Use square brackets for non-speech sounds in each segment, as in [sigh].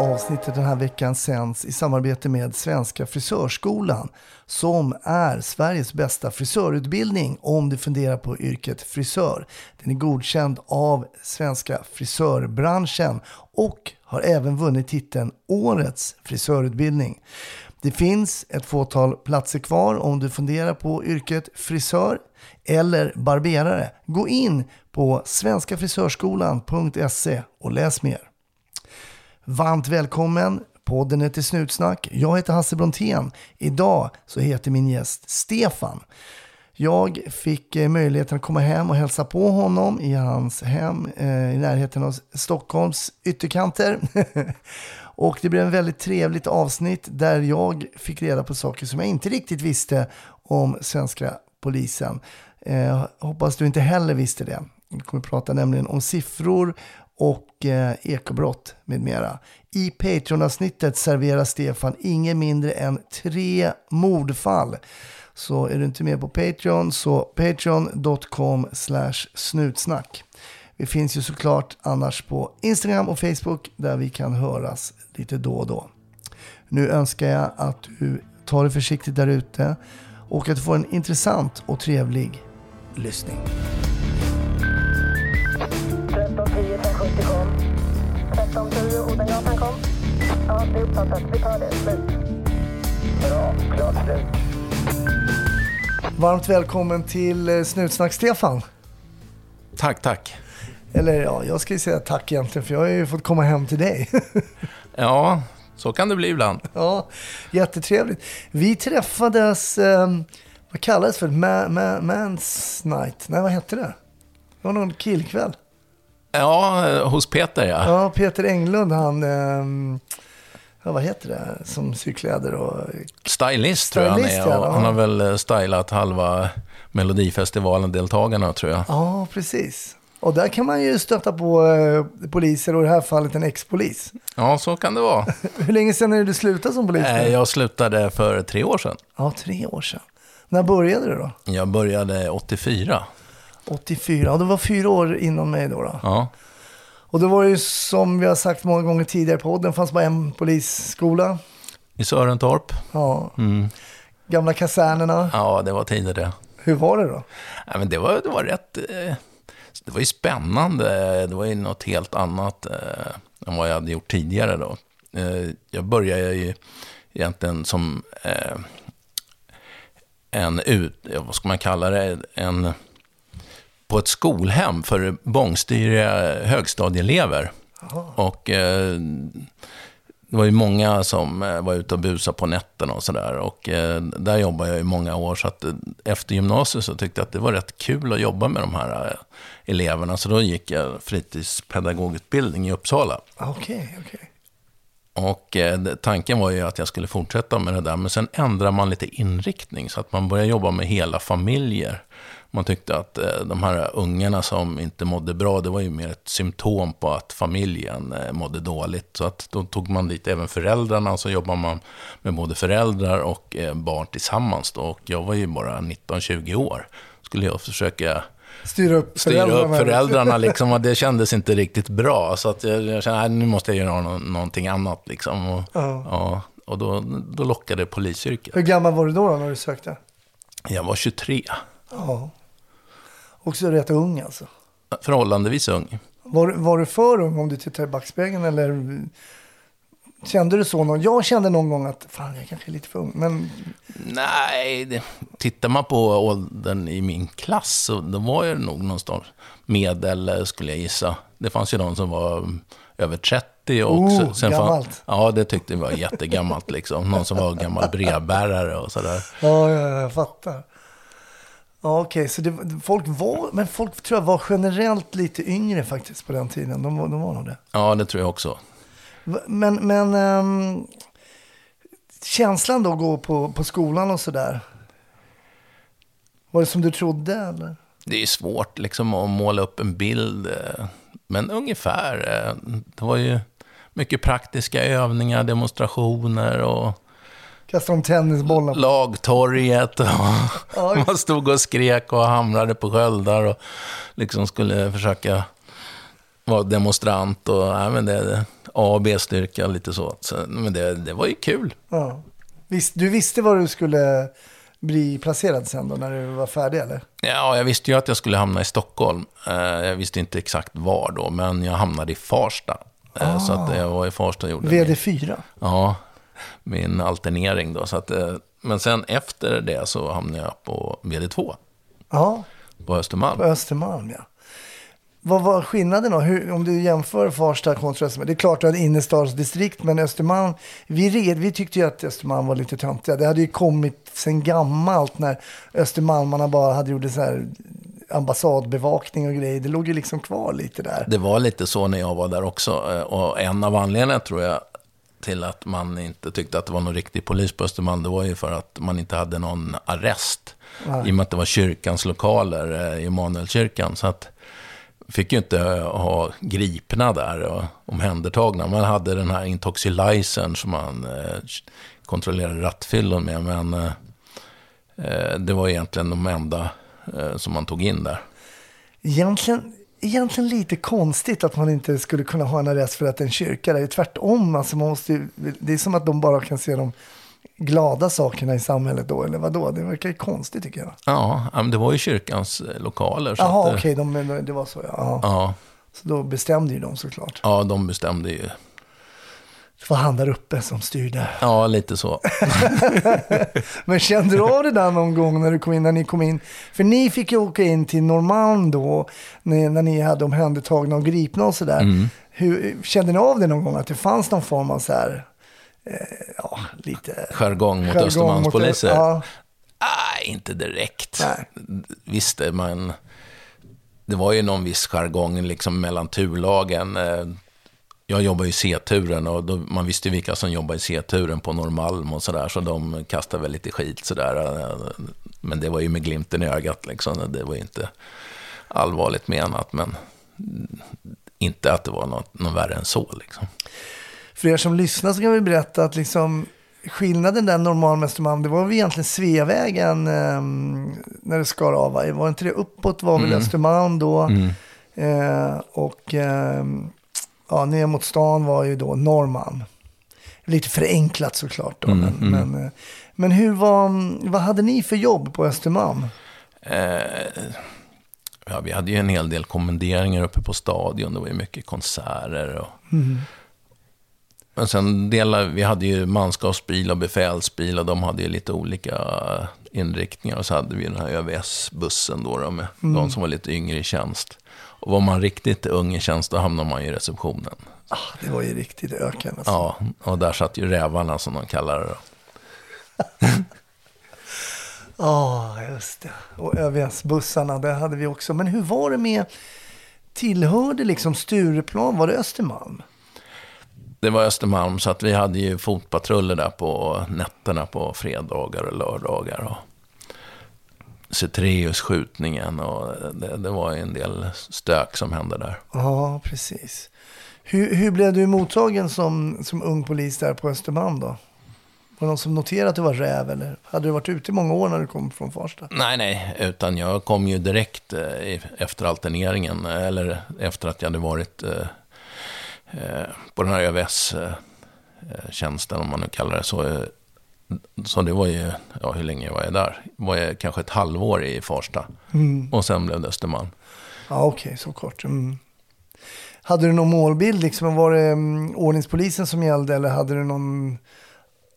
Avsnittet den här veckan sänds i samarbete med Svenska Frisörskolan som är Sveriges bästa frisörutbildning om du funderar på yrket frisör. Den är godkänd av Svenska frisörbranschen och har även vunnit titeln Årets frisörutbildning. Det finns ett fåtal platser kvar om du funderar på yrket frisör eller barberare. Gå in på svenskafrisörskolan.se och läs mer. Varmt välkommen! Podden heter Snutsnack. Jag heter Hasse Brontén. Idag så heter min gäst Stefan. Jag fick eh, möjligheten att komma hem och hälsa på honom i hans hem eh, i närheten av Stockholms ytterkanter. [laughs] och det blev en väldigt trevligt avsnitt där jag fick reda på saker som jag inte riktigt visste om svenska polisen. Eh, hoppas du inte heller visste det. Vi kommer prata nämligen om siffror och eh, ekobrott med mera. I Patreon-avsnittet serverar Stefan inget mindre än tre mordfall. Så är du inte med på Patreon så patreon.com snutsnack. Vi finns ju såklart annars på Instagram och Facebook där vi kan höras lite då och då. Nu önskar jag att du tar det försiktigt där ute och att du får en intressant och trevlig lyssning. Ja, det är uppfattat. Vi tar det. Slut. Bra. Klart slut. Varmt välkommen till eh, Snutsnack Stefan. Tack, tack. Eller ja, jag ska ju säga tack egentligen för jag har ju fått komma hem till dig. [laughs] Ja, så kan det bli ibland. ja, jättetrevligt. Vi träffades, eh, vad kallades det för? Ma, ma, man's night? Nej, vad hette det? Det var någon killkväll. Ja, eh, hos Peter ja. Ja, Peter Englund, han, eh, ja, vad heter det, som syr kläder och... Stylist tror jag han är. ja, han har väl eh, stylat halva Melodifestivalen-deltagarna tror jag. Ja, precis. Och där kan man ju stöta på eh, poliser och i det här fallet en ex-polis. Ja, så kan det vara. [laughs] Hur länge sedan är det du slutade som polis? Eh, Jag slutade för tre år sedan. Ja, tre år sedan. När började du då? Jag började 84. 84, ja det var fyra år innan mig då. då. Ja, Och det var ju som vi har sagt många gånger tidigare i podden, fanns bara en polisskola. i Sörentorp. Ja. Mm. Gamla kasernerna. Ja, det var tider det. Hur var det då? Ja, men det, var, det var rätt... eh, Det var ju spännande. Det var ju något helt annat eh, än vad jag hade gjort tidigare då. Eh, jag började ju egentligen som eh, en ut... Vad ska man kalla det? En, på ett skolhem för bångstyriga högstadieelever. Och eh, det var ju många som eh, var ute och busade på nätterna och sådär. Och eh, där jobbade jag i många år. Så att eh, efter gymnasiet så tyckte jag att det var rätt kul att jobba med de här eh, eleverna. Så då gick jag fritidspedagogutbildning i Uppsala. Okej, okej. Och eh, tanken var ju att jag skulle fortsätta med det där. Men sen ändrar man lite inriktning. Så att man börjar jobba med hela familjer. Man tyckte att eh, de här ungarna som inte mådde bra, det var ju mer ett symptom på att familjen eh, mådde dåligt. Så att då tog man dit även föräldrarna, och så jobbar man med både föräldrar och eh, barn tillsammans. Då. Och jag var ju bara 19-20 år. Skulle jag försöka Styra upp styra upp föräldrarna. föräldrarna [laughs] liksom, det kändes inte riktigt bra. Så att jag, jag kände, nej, nu måste jag göra nå- någonting annat liksom. Och, Ja. ja, och då, då lockade polisyrket. Hur gammal var du då, då när du sökte? Jag var 23, Ja. Också rätt ung alltså. förhållandevis ung. Var, var du för ung om du tittar i backspegeln eller kände du så någon? Jag kände någon gång att fan jag kanske är lite för ung. Men Nej, det, tittar man på åldern i min klass så då var jag nog någonstans medel, skulle jag gissa. Det fanns ju de som var mm, över 30 och Oh, sen fan- gammalt. Ja, det tyckte vi var jättegammalt liksom. Någon som var gammal brevbärare och sådär. ja, ja, jag fattar. Ja, okej, så det, folk var, men folk tror jag var generellt lite yngre faktiskt på den tiden. De, var- de var nog det. Ja, det tror jag också. Men, men ehm, känslan då att gå på, på skolan och sådär. Var det som du trodde eller? Det är svårt liksom att måla upp en bild, eh, men ungefär. eh, Det var ju mycket praktiska övningar, demonstrationer och Kastade de tennisbollar? på- lagtorget. Och Ja, man stod och skrek och hamrade på sköldar och liksom skulle försöka vara demonstrant. Och, ja, men det, A och B-styrka lite så. så men det, det var ju kul. Ja. Visst, du visste var du skulle bli placerad sen då när du var färdig eller? Ja, jag visste ju att jag skulle hamna i Stockholm. Eh, Jag visste inte exakt var då, men jag hamnade i Farsta. Eh, Så att jag var i Farsta och gjorde min, VD4? ja, min alternering då. Så att, eh, men sen efter det så hamnade jag på VD2 Ja, på Östermalm. på Östermalm ja. Vad var skillnaden då? Hur, om du jämför Farsta kontra Östermalm. Det är klart du har ett innerstadsdistrikt, men Östermalm, vi, red, vi tyckte ju att Östermalm var lite töntiga. Det hade ju kommit sen gammalt när östermalmarna bara hade gjort så här ambassadbevakning och grejer. Det låg ju liksom kvar lite där. Det var lite så när jag var där också. Eh, Och en av anledningarna tror jag till att man inte tyckte att det var någon riktig polis på Östermalm, det var ju för att man inte hade någon arrest. I och med att det var kyrkans lokaler, eh, Immanuelkyrkan. Så att fick ju inte ha gripna där och omhändertagna. Man hade den här intoxilicern som man eh, kontrollerade rattfyllon med. Men eh, eh, det var egentligen de enda eh, som man tog in där. Egentligen, egentligen lite konstigt att man inte skulle kunna ha en arrest för att en kyrka. Det är tvärtom. Alltså man måste, ju- det är som att de bara kan se de glada sakerna i samhället då. Eller vad då? Det verkar ju konstigt tycker jag. Ja, men det var ju kyrkans eh, lokaler. Jaha, eh, okej, de, det var så. Ja. Ja, Så då bestämde ju de såklart. ja, de bestämde ju. Det var han där uppe som styrde. Ja, lite så. [laughs] Men kände du av det där någon gång när du kom in, när ni kom in? För ni fick ju åka in till Norrmalm då, när, när ni hade omhändertagna och gripna och sådär. Mm. Hur, kände ni av det någon gång, att det fanns någon form av så här, eh, ja, lite... Jargong mot Östermalmspoliser. Ja, Nej, inte direkt. Nej. Visst, det, men det var ju någon viss jargong liksom mellan turlagen. Eh, Jag jobbar i C-turen och då, man visste ju vilka som jobbar i C-turen på Norrmalm och sådär. Så de kastade väl lite skit sådär. eh, Men det var ju med glimten i ögat liksom. Det var ju inte allvarligt menat. Men inte att det var något, något värre än så liksom. För er som lyssnar så kan vi berätta att liksom skillnaden där Norrmalm Östermalm, det var väl egentligen Sveavägen ehm, när det skar av. va? Var inte det uppåt var väl Östermalm då? Eh, och ehm, ja, ner mot stan var ju då Norrmalm. Lite förenklat såklart då. men, Men, eh, men hur var, vad hade ni för jobb på Östermalm? Eh, ja, vi hade ju en hel del kommenderingar uppe på stadion. Det var ju mycket konserter. Och... Men sen delade, vi hade ju manskapsbil och befälsbil och de hade ju lite olika inriktningar. Och så hade vi den här ÖVS-bussen då, då med de som var lite yngre i tjänst. Och var man riktigt ung i tjänst, då hamnade man ju i receptionen. Ah, det var ju riktigt öken. Alltså. Ja, och där satt ju rävarna som de kallar det. [laughs] Ja, just det. Och ÖVS-bussarna, det hade vi också. Men hur var det med, tillhörde liksom Stureplan, var det Östermalm? Det var Östermalm, så att vi hade ju fotpatruller där på nätterna på fredagar och lördagar. Och Cetreus-skjutningen och det, det var ju en del stök som hände där. Ja, precis. Hur, hur blev du mottagen som, som ung polis där på Östermalm då? Var det någon som noterade att du var räv eller hade du varit ute i många år när du kom från Farsta? Nej, nej, utan jag kom ju direkt eh, efter alterneringen, eh, eller efter att jag hade varit eh, på den här ÖVS-tjänsten, om man nu kallar det så. Eh, Så det var ju, ja hur länge var jag där? Var jag kanske ett halvår i Farsta. Och sen blev det Östermalm. Ja, okej, så kort. Mm. Hade du någon målbild? Liksom, var det um, ordningspolisen som gällde eller hade du någon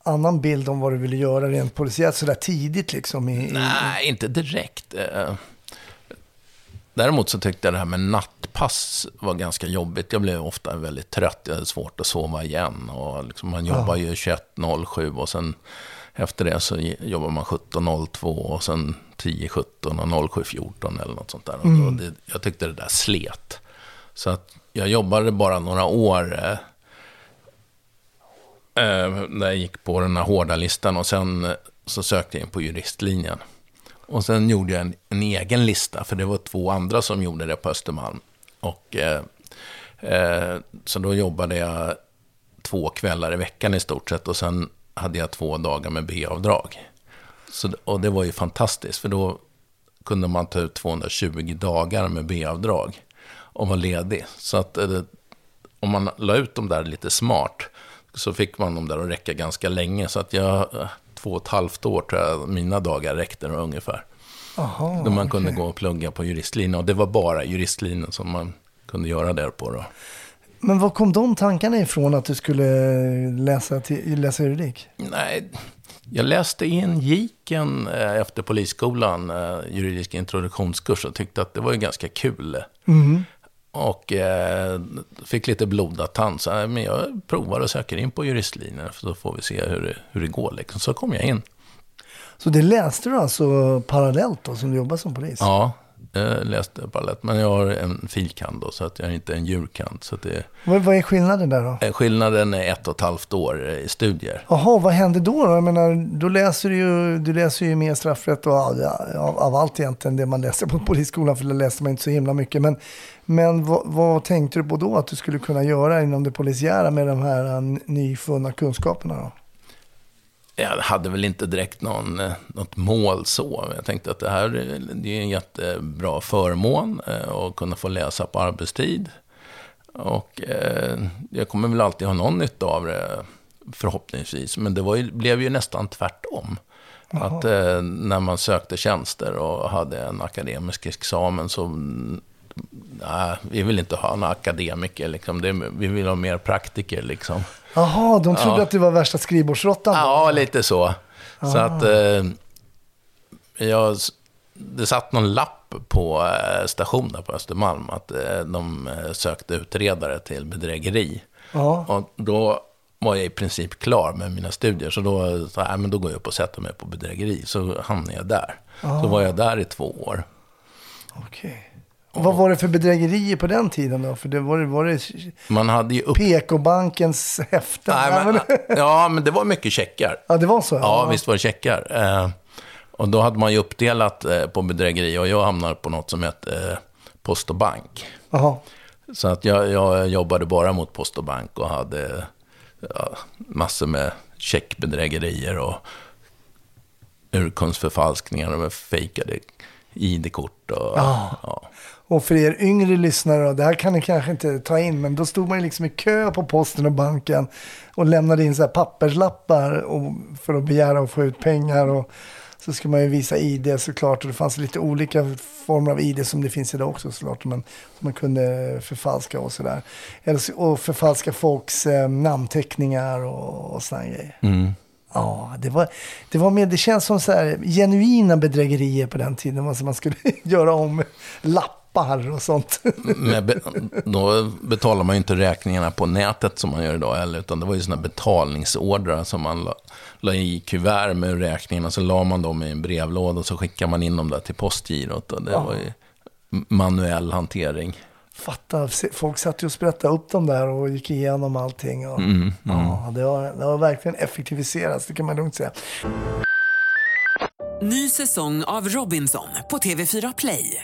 annan bild om vad du ville göra rent polisiärt sådär tidigt liksom? I, i, Nej, inte direkt. Däremot så tyckte jag det här med nattpass var ganska jobbigt. Jag blev ofta väldigt trött. Jag hade svårt att sova igen. Och liksom man jobbar ju 21.07 och sen efter det så jobbar man 17.02 och sen 10.17 och 07.14 eller något sånt där. Och det, jag tyckte det där slet. Så att jag jobbade bara några år eh, eh, när jag gick på den här hårda listan och sen så sökte jag in på juristlinjen. Och sen gjorde jag en, en egen lista, för det var två andra som gjorde det på Östermalm. Och, eh, eh, så då jobbade jag två kvällar i veckan i stort sett. Och sen hade jag två dagar med B-avdrag. Så, och det var ju fantastiskt, för då kunde man ta ut 220 dagar med B-avdrag och vara ledig. Så att eh, om man la ut dem där lite smart så fick man dem där att räcka ganska länge. Så att jag, eh, två och ett halvt år tror jag mina dagar räckte ungefär. Aha, Då man kunde gå och plugga på juristlinjen. Och det var bara juristlinjen som man kunde göra där på. Då. Men var kom de tankarna ifrån att du skulle läsa, till, läsa juridik? Nej, jag läste in giken eh, efter polisskolan, eh, juridisk introduktionskurs, och tyckte att det var ju ganska kul. Och eh, fick lite blodad tand, så eh, men jag provar och söker in på juristlinjen, för då får vi se hur det, hur det går. Liksom. Så kom jag in. Så det läste du alltså parallellt då, som du jobbar som polis? Ja, jag läste parallellt, men jag har en filkand då, så att jag är inte en djurkand. Så det, Vad, vad är skillnaden där då? eh, skillnaden är ett och ett halvt år eh, i studier. Jaha, vad hände då? då? Jag menar, då läser du ju, du läser ju mer straffrätt och av, av, av allt egentligen det man läser på [laughs] polisskolan, för det läste man inte så himla mycket. Men, men vad, vad tänkte du på då att du skulle kunna göra inom det polisiära med de här eh, nyfunna kunskaperna då? Jag hade väl inte direkt någon, eh, något mål så. Jag tänkte att det här är- det är en jättebra förmån eh, att kunna få läsa på arbetstid. Och eh, jag kommer väl alltid ha någon nytta av det, förhoppningsvis. Men det var ju, blev ju nästan tvärtom. Att eh, när man sökte tjänster och hade en akademisk examen så... mm, Nej, vi vill inte ha en akademiker, liksom. det, vi vill ha mer praktiker. Liksom. Jaha, de trodde Ja. att du var värsta skrivbordsråttan? Ja, lite så. Så Ah. att eh, jag, det satt någon lapp på eh, stationen på Östermalm att eh, de eh, sökte utredare till bedrägeri. Ja. Och då var jag i princip klar med mina studier. Så då, så här, men då går jag upp och sätter mig på bedrägeri. Så hamnade jag där. Ah. Så var jag där i två år. Okej. Och Vad var det för bedrägerier på den tiden då? För det var, var det Man hade ju upp... PK-bankens häften? Nej, men, [laughs] ja, men det var mycket checkar. ja, det var så? Ja, visst var det checkar. Eh, och då hade man ju uppdelat eh, på bedrägeri och jag hamnade på något som hette eh, Post och bank. Jaha. Så att jag, jag jobbade bara mot Post och bank och hade ja, massor med checkbedrägerier och urkundsförfalskningar med fejkade ID-kort. Och, Ja. ja. Och för er yngre lyssnare, det här kan ni kanske inte ta in, men då stod man ju liksom i kö på posten och banken och lämnade in så här papperslappar och, för att begära att få ut pengar. Och så ska man ju visa ID såklart och det fanns lite olika former av ID som det finns idag också såklart. Men, som man kunde förfalska och sådär. Och förfalska folks eh, namnteckningar och, och sådana grejer. Mm. Ja, det var, det var mer, det känns som så här genuina bedrägerier på den tiden. Alltså man skulle [laughs] göra om lappar och sånt. Men be, då betalar man ju inte räkningarna på nätet som man gör idag heller, utan det var ju sådana betalningsordrar som man la, la i kuvert med räkningarna, så la man dem i en brevlåda och så skickade man in dem där till postgirot. Och det var ju manuell hantering. Fatta, folk satt ju och sprättade upp dem där och gick igenom allting. Och, Mm, Ja, det har, det har verkligen effektiviserats, det kan man lugnt säga. Ny säsong av Robinson på TV4 Play.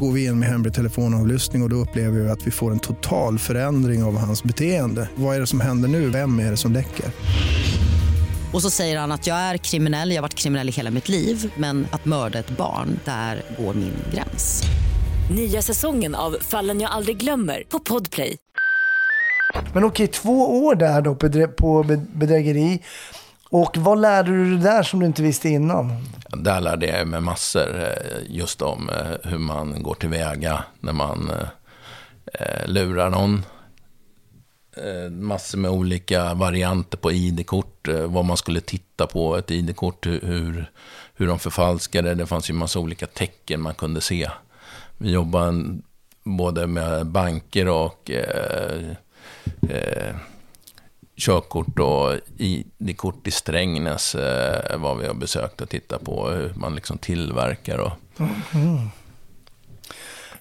Går vi in med hemlig telefonavlyssning och, och då upplever vi att vi får en total förändring av hans beteende. Vad är det som händer nu? Vem är det som läcker? Och så säger han att jag är kriminell, jag har varit kriminell i hela mitt liv men att mörda ett barn, där går min gräns. Nya säsongen av Fallen jag aldrig glömmer på Podplay. Men okej, två år där då på bedrä- på be- bedrägeri. Och vad lärde du dig där som du inte visste innan? Där lärde jag mig massor eh, just om eh, hur man går tillväga när man eh, lurar någon. Massor med olika varianter på ID-kort, vad man skulle titta på ett ID-kort, hur- hur, de förfalskade. Det fanns ju massa olika tecken man kunde se vi jobbade både med banker och eh, eh, körkort och ID-kort i Strängnäs eh, var vi och besökte och tittade på hur man liksom tillverkar och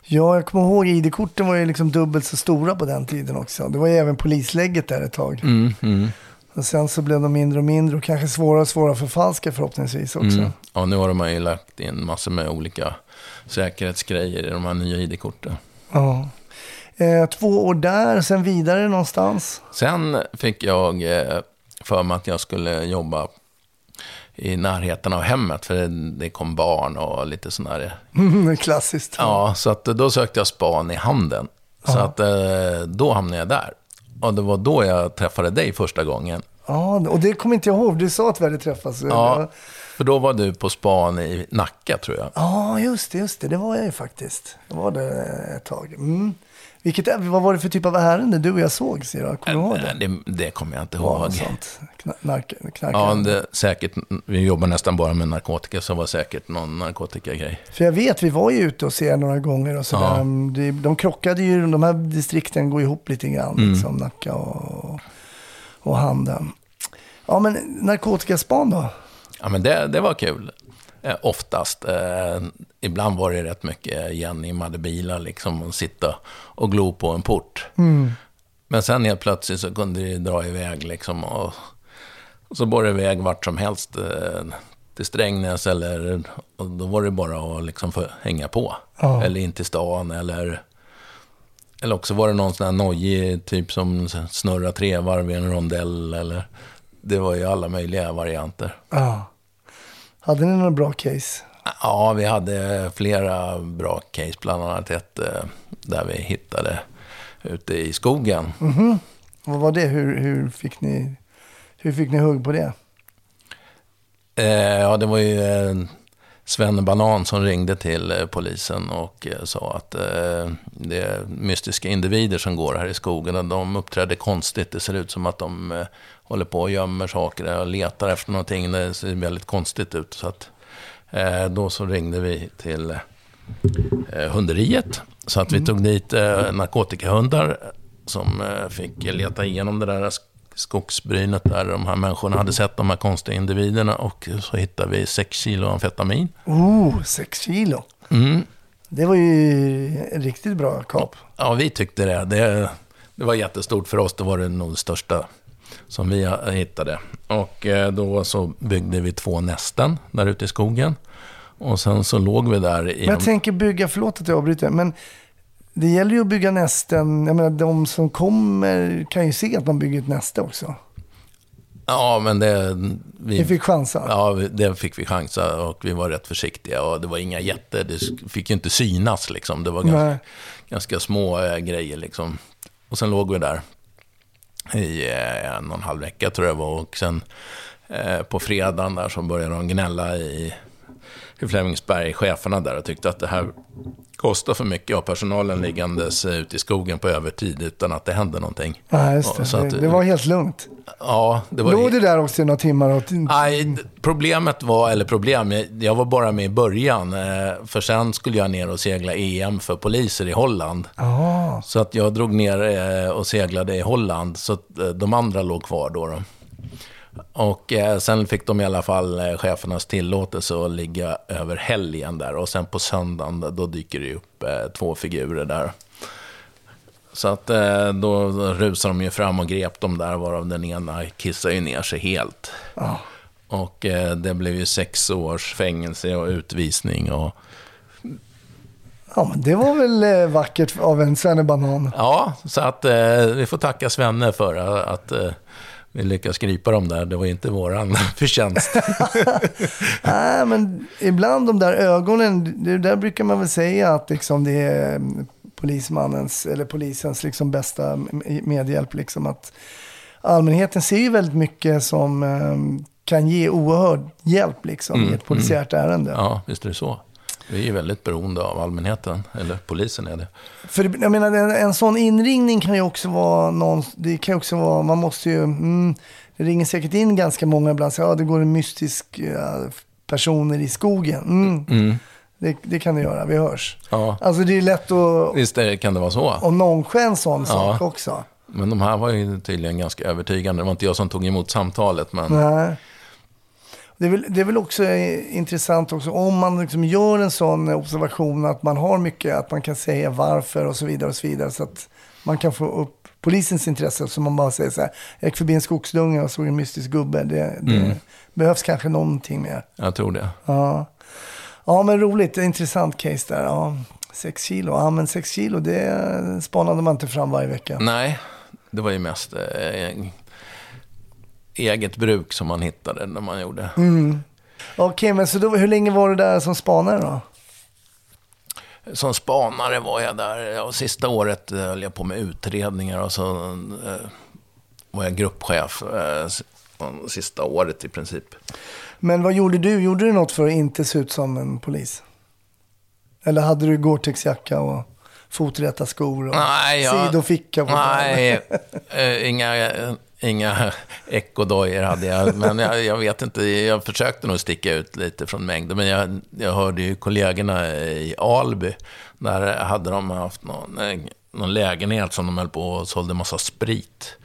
Ja, jag kommer ihåg ID-korten var ju liksom dubbelt så stora på den tiden också. Det var ju även polislägget där ett tag. Mm, mm, Och sen så blev de mindre och mindre och kanske svårare och svårare att förfalska förhoppningsvis också. mm. Ja, nu har de ju lagt in massor med olika säkerhetsgrejer i de här nya ID-korten. Ja. Eh, två år där, sen vidare någonstans. Sen fick jag eh, för mig att jag skulle jobba i närheten av hemmet, för det, det kom barn och lite sådana där. Klassiskt. Ja, så att då sökte jag span i handen. Så Ja. att eh, då hamnade jag där. Och det var då jag träffade dig första gången. Ja, och det kommer inte jag ihåg. Du sa att vi hade träffats. Ja, för då var du på span i Nacka, tror jag. Ja, just det, just det. Det var jag ju faktiskt. Jag var där ett tag. Mm. Vilket, vad var det för typ av ärende du och jag såg? Kommer du ihåg det? Det, det kommer jag inte ihåg. sånt? Kna- Nark, knark, Ja, det, säkert. Vi jobbar nästan bara med narkotika, så det var säkert någon narkotikagrej. För jag vet, vi var ju ute och ser några gånger och sådär. Ja. Det, de krockade ju, de här distrikten går ihop lite grann. Mm. Liksom, Nacka och, och Handen. Ja, men narkotikaspan då? Ja, men det, det var kul. Eh, oftast. Eh, ibland var det rätt mycket igenimmade bilar, liksom, och sitta och glo på en port. Men sen helt plötsligt så kunde det dra iväg, liksom, och, och så bar det iväg vart som helst. Eh, till Strängnäs, eller, och då var det bara att liksom få hänga på. Ja. Eller in till stan, eller... Eller också var det någon sån här nojig typ som snurrar trevarv i en rondell, eller... Det var ju alla möjliga varianter. Ja. Hade ni några bra case? Ja, vi hade flera bra case, bland annat ett eh, där vi hittade ute i skogen. Vad var det? Hur, hur, fick ni, hur fick ni hugg på det? Eh, ja, det var ju eh, Sven Banan som ringde till eh, polisen och eh, sa att eh, det är mystiska individer som går här i skogen och de uppträder konstigt. Det ser ut som att de håller på och gömmer saker och letar efter någonting. Det ser väldigt konstigt ut. Så att, då så ringde vi till hunderiet. Så att vi tog dit narkotikahundar som fick leta igenom det där skogsbrynet där de här människorna hade sett de här konstiga individerna och så hittade vi 6 kilo amfetamin. Oh, sex kilo. Mm. Det var ju en riktigt bra kap. Ja, vi tyckte det. det. Det var jättestort för oss. Det var det nog det största som vi hittade. Och eh, då så byggde vi två nästen där ute i skogen. Och sen så låg vi där i... Men jag tänker bygga, förlåt att jag avbryter, men det gäller ju att bygga nästen. Jag menar, de som kommer kan ju se att man bygger ett näste också. Ja, men det... Ni fick chansa. Ja, vi- det fick vi chansa och vi var rätt försiktiga. Och det var inga jätte... Det fick ju inte synas liksom. Det var ganska, ganska små eh, grejer liksom. Och sen låg vi där i eh, en och en halv vecka tror jag var. Och sen eh, på fredagen där så började de gnälla i, i Flemingsberg, cheferna där, och tyckte att det här kostar för mycket. Och personalen liggandes ute i skogen på övertid utan att det hände någonting. Ja, just det. så att- det, var helt lugnt. Ja, det var Låg du där också i några timmar? Och... Nej, problemet var, eller problem, jag- var bara med i början. eh, För sen skulle jag ner och segla EM för poliser i Holland. Ja, Så att jag drog ner eh, och seglade i Holland, så att eh, de andra låg kvar då. då. Och eh, sen fick de i alla fall eh, chefernas tillåtelse att ligga över helgen där. Och sen på söndagen, då dyker det upp eh, två figurer där. Så att eh, då rusade de ju fram och grep dem där, varav den ena kissade ju ner sig helt. Och eh, det blev ju sex års fängelse och utvisning. Och, ja det var väl eh, vackert av en svennebanan. ja, så att eh, vi får tacka Svenne för att eh, vi lyckades gripa dem där. Det var inte våran [laughs] förtjänst. [laughs] Nej, men ibland de där ögonen, det där brukar man väl säga att liksom det är mm, polismannens eller polisens liksom bästa medhjälp. Liksom att allmänheten ser ju väldigt mycket som eh, kan ge oerhörd hjälp liksom, i ett polisiärt ärende. Ja, visst är det så. Vi är väldigt beroende av allmänheten, eller polisen är det. För det- jag menar, en, en sån inringning kan ju också vara någon, det kan ju också vara, man måste ju, mm, det ringer säkert in ganska många ibland, så ja det går en mystisk ja, personer i skogen. Mm. Det, det kan du göra, vi hörs. Ja, Alltså det är lätt att, visst är, kan det vara så. att noncha en sån sak Ja. också. Men de här var ju tydligen ganska övertygande. Det var inte jag som tog emot samtalet, men Nej. Det är, väl, det är väl också eh, intressant också om man liksom gör en sån observation att man har mycket, att man kan säga varför och så vidare och så vidare. Så att man kan få upp polisens intresse. Så man bara säger så här, jag gick förbi en skogsdunge och såg en mystisk gubbe. Det, det Mm. behövs kanske någonting mer. jag tror det. Ja. ja, men roligt. Intressant case där. Ja. Sex kilo, ja men sex kilo det spanade man inte fram varje vecka. Nej, det var ju mest eh, eget bruk som man hittade när man gjorde. Mm. Okej, men så då, hur länge var du där som spanare då? Som spanare var jag där. Ja, sista året eh, höll jag på med utredningar och så eh, var jag gruppchef eh, s- sista året i princip. Men vad gjorde du? Gjorde du något för att inte se ut som en polis? Eller hade du Gore-Tex-jacka och foträta skor och Nej, jag- sidoficka? På Nej, [laughs] eh, inga, inga ekodojor hade jag. Men jag, jag vet inte, jag försökte nog sticka ut lite från mängden. Men jag, jag hörde ju kollegorna i Alby, där hade de haft någon, eh, någon lägenhet som de höll på och sålde massa sprit.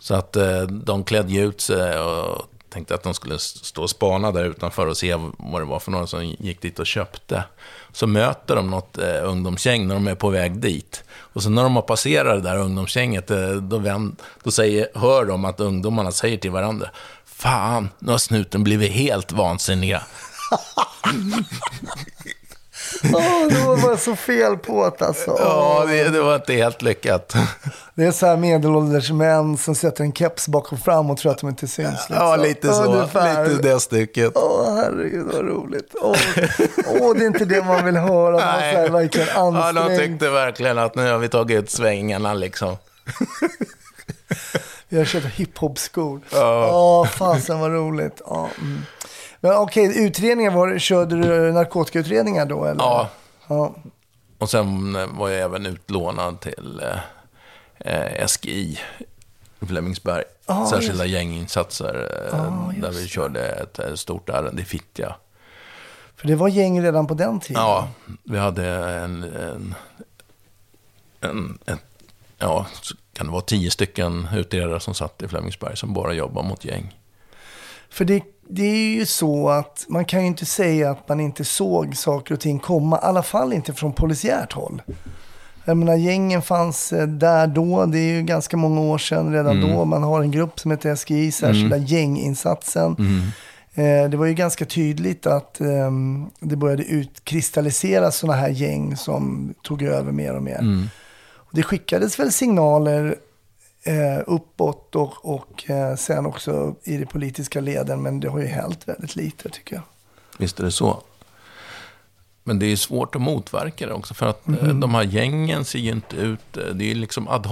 Så att eh, de klädde ut sig och tänkte att de skulle stå och spana där utanför och se vad det var för några som gick dit och köpte. Så möter de något eh, ungdomsgäng när de är på väg dit. Och så när de har passerat det där ungdomsgänget, eh, då, vänd, då säger, hör de att ungdomarna säger till varandra, Fan, nu har snuten blivit helt vansinniga. [laughs] Åh, det var bara så fel på det alltså. Ja, det, det var inte helt lyckat. Det är så här medelålders män som sätter en keps bakom fram och tror att de inte syns. Liksom. Ja, lite så. Ungefär. Lite det stycket. Åh, herregud vad roligt. Åh, åh, det är inte det man vill höra. Man var så här, verkligen Ja, de tyckte verkligen att nu har vi tagit ut svängarna liksom. Jag köpte hiphop-skor. Ja. Ja, fasen vad roligt. Ja, mm. Men okej, utredningar, var, körde du narkotikautredningar då? Eller? Ja, ja. och sen eh, var jag även utlånad till eh, eh, SGI i Flemingsberg. Ja, Särskilda gänginsatser eh, Ja, just där vi körde ett, eh, stort ärende i Fittja. För det var gäng redan på den tiden. Ja, vi hade en, en, en, en ja, kan det vara tio stycken utredare som satt i Flemingsberg som bara jobbade mot gäng. För det, det är ju så att man kan ju inte säga att man inte såg saker och ting komma. I alla fall inte från polisiärt håll. Jag menar, gängen fanns eh, där då. Det är ju ganska många år sedan redan Mm. då. Man har en grupp som heter SGI, Särskilda gänginsatsen. Eh, det var ju ganska tydligt att ehm, det började utkristalliseras sådana här gäng som tog över mer och mer. Mm. Och det skickades väl signaler eh, uppåt och, och eh, sen också i det politiska leden. Men det har ju hänt väldigt lite tycker jag. Visst är det så. Men det är svårt att motverka det också, för att eh, de här gängen ser ju inte ut... eh, Det är liksom ad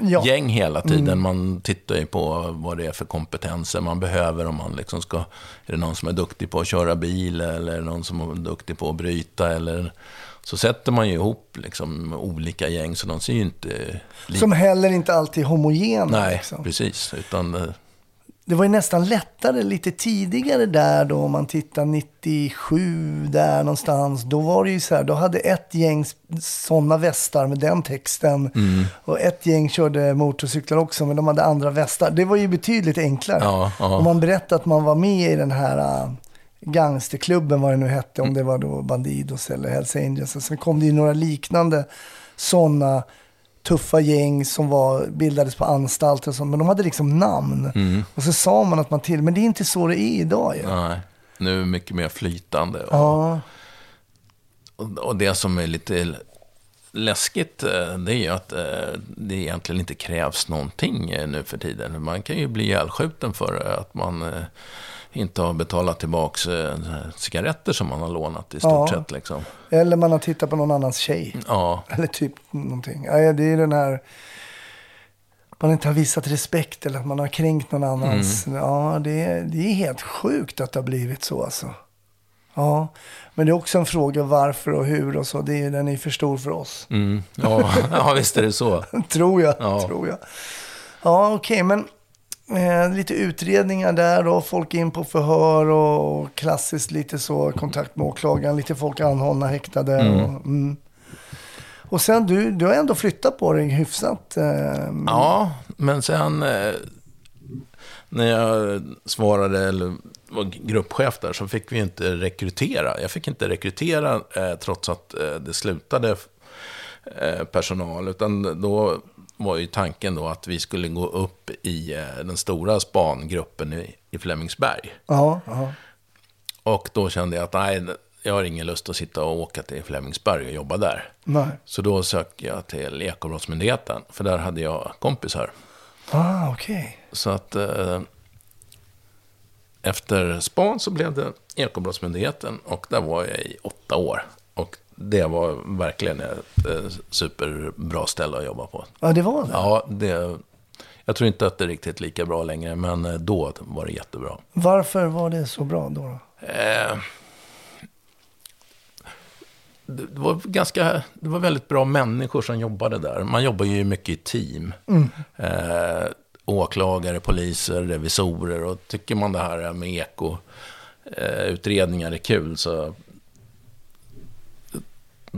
Ja. hoc-gäng hela tiden. Mm. Man tittar ju på vad det är för kompetenser man behöver. Om man liksom ska... Är det någon som är duktig på att köra bil, eller är det någon som är duktig på att bryta, eller... Så sätter man ju ihop liksom olika gäng, så de ser ju inte... Som heller inte alltid är homogena. Nej, liksom. precis. Utan... Det var ju nästan lättare lite tidigare där då, om man tittar 97 där någonstans. Då var det ju så här, då hade ett gäng sådana västar med den texten. Mm. Och ett gäng körde motorcyklar också, men de hade andra västar. Det var ju betydligt enklare. Ja, ja. Om man berättade att man var med i den här äh, gangsterklubben, vad det nu hette, Mm. om det var då Bandidos eller Hells Angels. Och sen kom det ju några liknande sådana tuffa gäng som var, bildades på anstalter och sånt. Men de hade liksom namn. Mm. Och så sa man att man till, men det är inte så det är idag ju. Nej, nu är det mycket mer flytande. Och, Ja, och, och det som är lite läskigt, eh, det är ju att eh, det egentligen inte krävs någonting eh, nu för tiden. Man kan ju bli ihjälskjuten för att man inte har betalat tillbaka cigaretter som man har lånat i stort Ja. sett. Liksom. eller man har tittat på någon annans tjej. Ja, Eller typ någonting. Ja, det är den här... Man inte har visat respekt eller att man har kränkt någon annans. Mm. Ja, det är, det är helt sjukt att det har blivit så alltså. Ja, men det är också en fråga varför och hur och så. Det är, den är för stor för oss. mm, ja, [laughs] ja, visst är det så. [laughs] tror jag. Ja. Tror jag. Ja, okej, men Eh, lite utredningar där och folk in på förhör och klassiskt lite så kontakt med åklagaren. Lite folk anhållna, häktade. Mm. Och, mm. och sen du, du har ändå flyttat på dig hyfsat. Eh, Ja, men sen eh, när jag svarade, eller var gruppchef där, så fick vi inte rekrytera. Jag fick inte rekrytera eh, trots att eh, det slutade eh, personal, utan då var ju tanken då att vi skulle gå upp i eh, den stora spangruppen i, i Flemingsberg. Ja, ja. Och då kände jag att nej, jag har ingen lust att sitta och åka till Flemingsberg och jobba där. Nej. Så då sökte jag till Ekobrottsmyndigheten, för där hade jag kompisar. Ah, okej. Så att eh, efter span så blev det Ekobrottsmyndigheten och där var jag i åtta år. Och det var verkligen ett eh, superbra ställe att jobba på. Ja, det var det. Ja, det, jag tror inte att det är riktigt lika bra längre, men eh, då var det jättebra. Varför var det så bra då? då? Eh, det var, ganska, det var väldigt bra människor som jobbade där. Man jobbar ju mycket i team. Eh, åklagare, poliser, revisorer. Och tycker man det här med eko-utredningar är kul så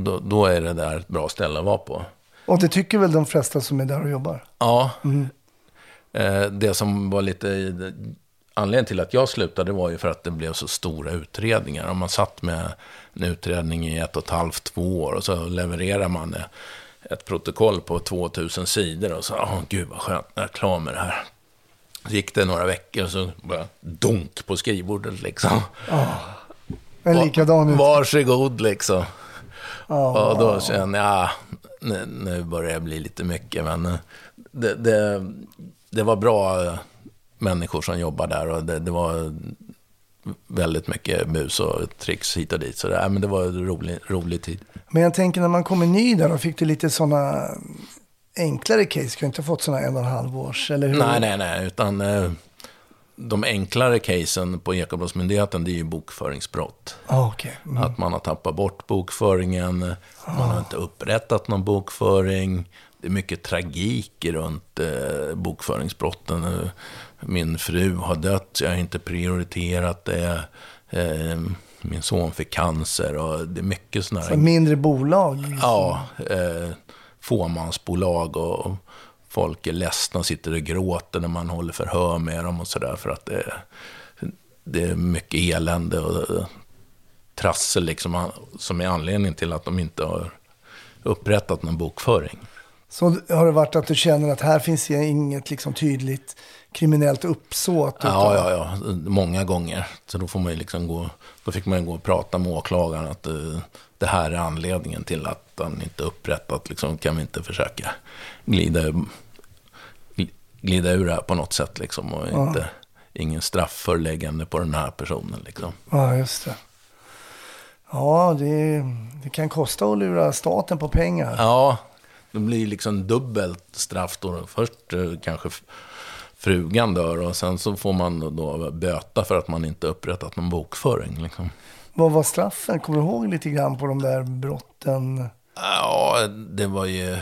då, då är det där ett bra ställe att vara på. Och det tycker väl de flesta som är där och jobbar? Ja, eh, det som var lite anledningen till att jag slutade var ju för att det blev så stora utredningar. Om man satt med en utredning i ett och ett halvt, två år och så levererar man ett protokoll på 2000 sidor och så, åh gud vad skönt, jag är klar med det här. Så gick det några veckor och så bara dunk på skrivbordet liksom. En likadan ut. Varsågod liksom. Ja. Och då kände jag, ja, nu, nu börjar det bli lite mycket. Men eh, det, det, det var bra eh, människor som jobbade där och det, det var väldigt mycket bus och tricks hit och dit. Så det, men det var en rolig, rolig tid. Men jag tänker när man kommer ny där, då fick du lite sådana enklare case. Du har inte fått sådana en och en halv års, eller hur? Nej, nej, nej, utan eh, de enklare casen på Ekobrottsmyndigheten, det är ju bokföringsbrott. Ah, okej. Mm. Att man har tappat bort bokföringen, man har inte upprättat någon bokföring. Det är mycket tragik runt eh, bokföringsbrotten. Min fru har dött, jag har inte prioriterat det. Eh, min son fick cancer och det är mycket sådana Så mindre bolag. liksom. Ja, eh, fåmansbolag och folk är ledsna och sitter och gråter när man håller förhör med dem och sådär. För att det, det är mycket elände och trassel liksom, som är anledningen till att de inte har upprättat någon bokföring. Så har det varit att du känner att här finns inget liksom tydligt kriminellt uppsåt? utan- Ja, ja, ja, många gånger. Så då får man liksom gå, då fick man gå och prata med åklagaren att eh, det här är anledningen till att han inte upprättat. Liksom, kan vi inte försöka glida, gl- glida ur det här på något sätt liksom. Och inte, ingen straffföreläggande på den här personen liksom. Ja, just det. Ja, det, det kan kosta att lura staten på pengar. Ja, det blir liksom dubbelt straff då. Först eh, kanske frugan dör och sen så får man då böta för att man inte upprättat någon bokföring. Liksom. Vad var straffen? Kommer du ihåg lite grann på de där brotten? Ja, det var ju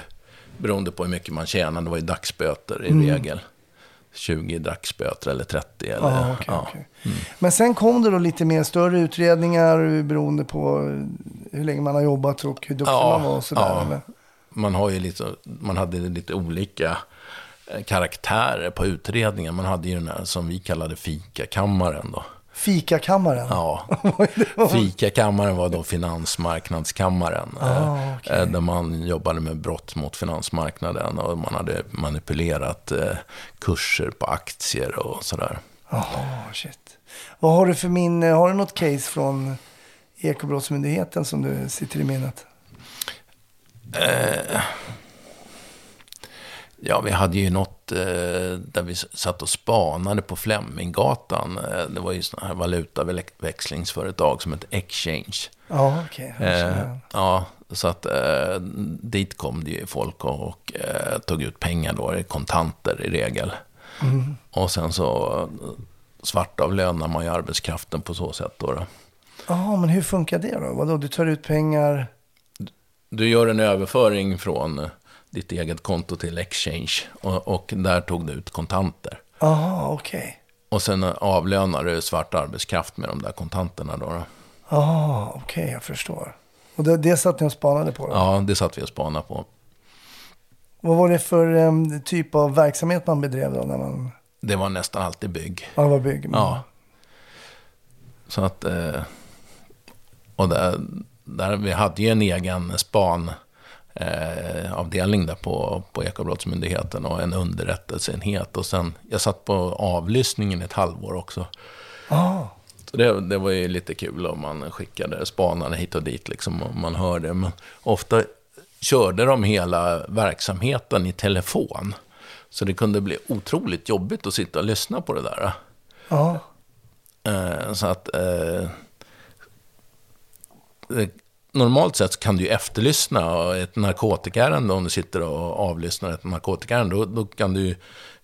beroende på hur mycket man tjänade. Det var ju dagsböter i regel. 20 dagsböter eller 30. Eller, Ja, okej, ja. okej. Men sen kom det då lite mer större utredningar beroende på hur länge man har jobbat och hur duktig Ja, man var och sådär. ja. eller? Man, har ju lite, man hade lite olika eh, karaktärer på utredningen. Man hade ju den här som vi kallade fikakammaren då. Fikakammaren? Ja, [laughs] fikakammaren var då finansmarknadskammaren. eh, Ah, okej. eh, Där man jobbade med brott mot finansmarknaden och man hade manipulerat eh, kurser på aktier och sådär. Jaha, shit. Vad har du för minne? Har du något case från Ekobrottsmyndigheten som du sitter i minnet? Ja, vi hade ju något eh, där vi satt och spanade på Fleminggatan. Eh, det var ju sådana här valutaväxlingsföretag som ett Exchange. Ja, okej. Eh, ja, så att eh, dit kom det ju folk och, och eh, tog ut pengar då, i kontanter i regel. Och sen så eh, svartavlönar man ju arbetskraften på så sätt då. Ja, men hur funkar det då? Vadå, du tar ut pengar? Du gör en överföring från eh, ditt eget konto till Exchange och, och där tog du ut kontanter. Aha, okej. Och sen avlönar du svart arbetskraft med de där kontanterna då. då. Aha, okej, jag förstår. Och det, det satt ni och spanade på? Då? Ja, det satt vi och spanade på. Vad var det för em, typ av verksamhet man bedrev då? När man, Det var nästan alltid bygg. man var bygg? Ja. Så att... Eh, och där, där, vi hade ju en egen span eh, avdelning där på, på Ekobrottsmyndigheten och en underrättelseenhet. Och sen, jag satt på avlyssningen ett halvår också. Ah, Så det, det var ju lite kul om man skickade spanare hit och dit, liksom, om man hörde. Men ofta körde de hela verksamheten i telefon. Så det kunde bli otroligt jobbigt att sitta och lyssna på det där. ja. Eh, så att... Eh, det, normalt sett kan du ju efterlyssna ett narkotikaärende om du sitter och avlyssnar ett narkotikaärende. Då, då kan du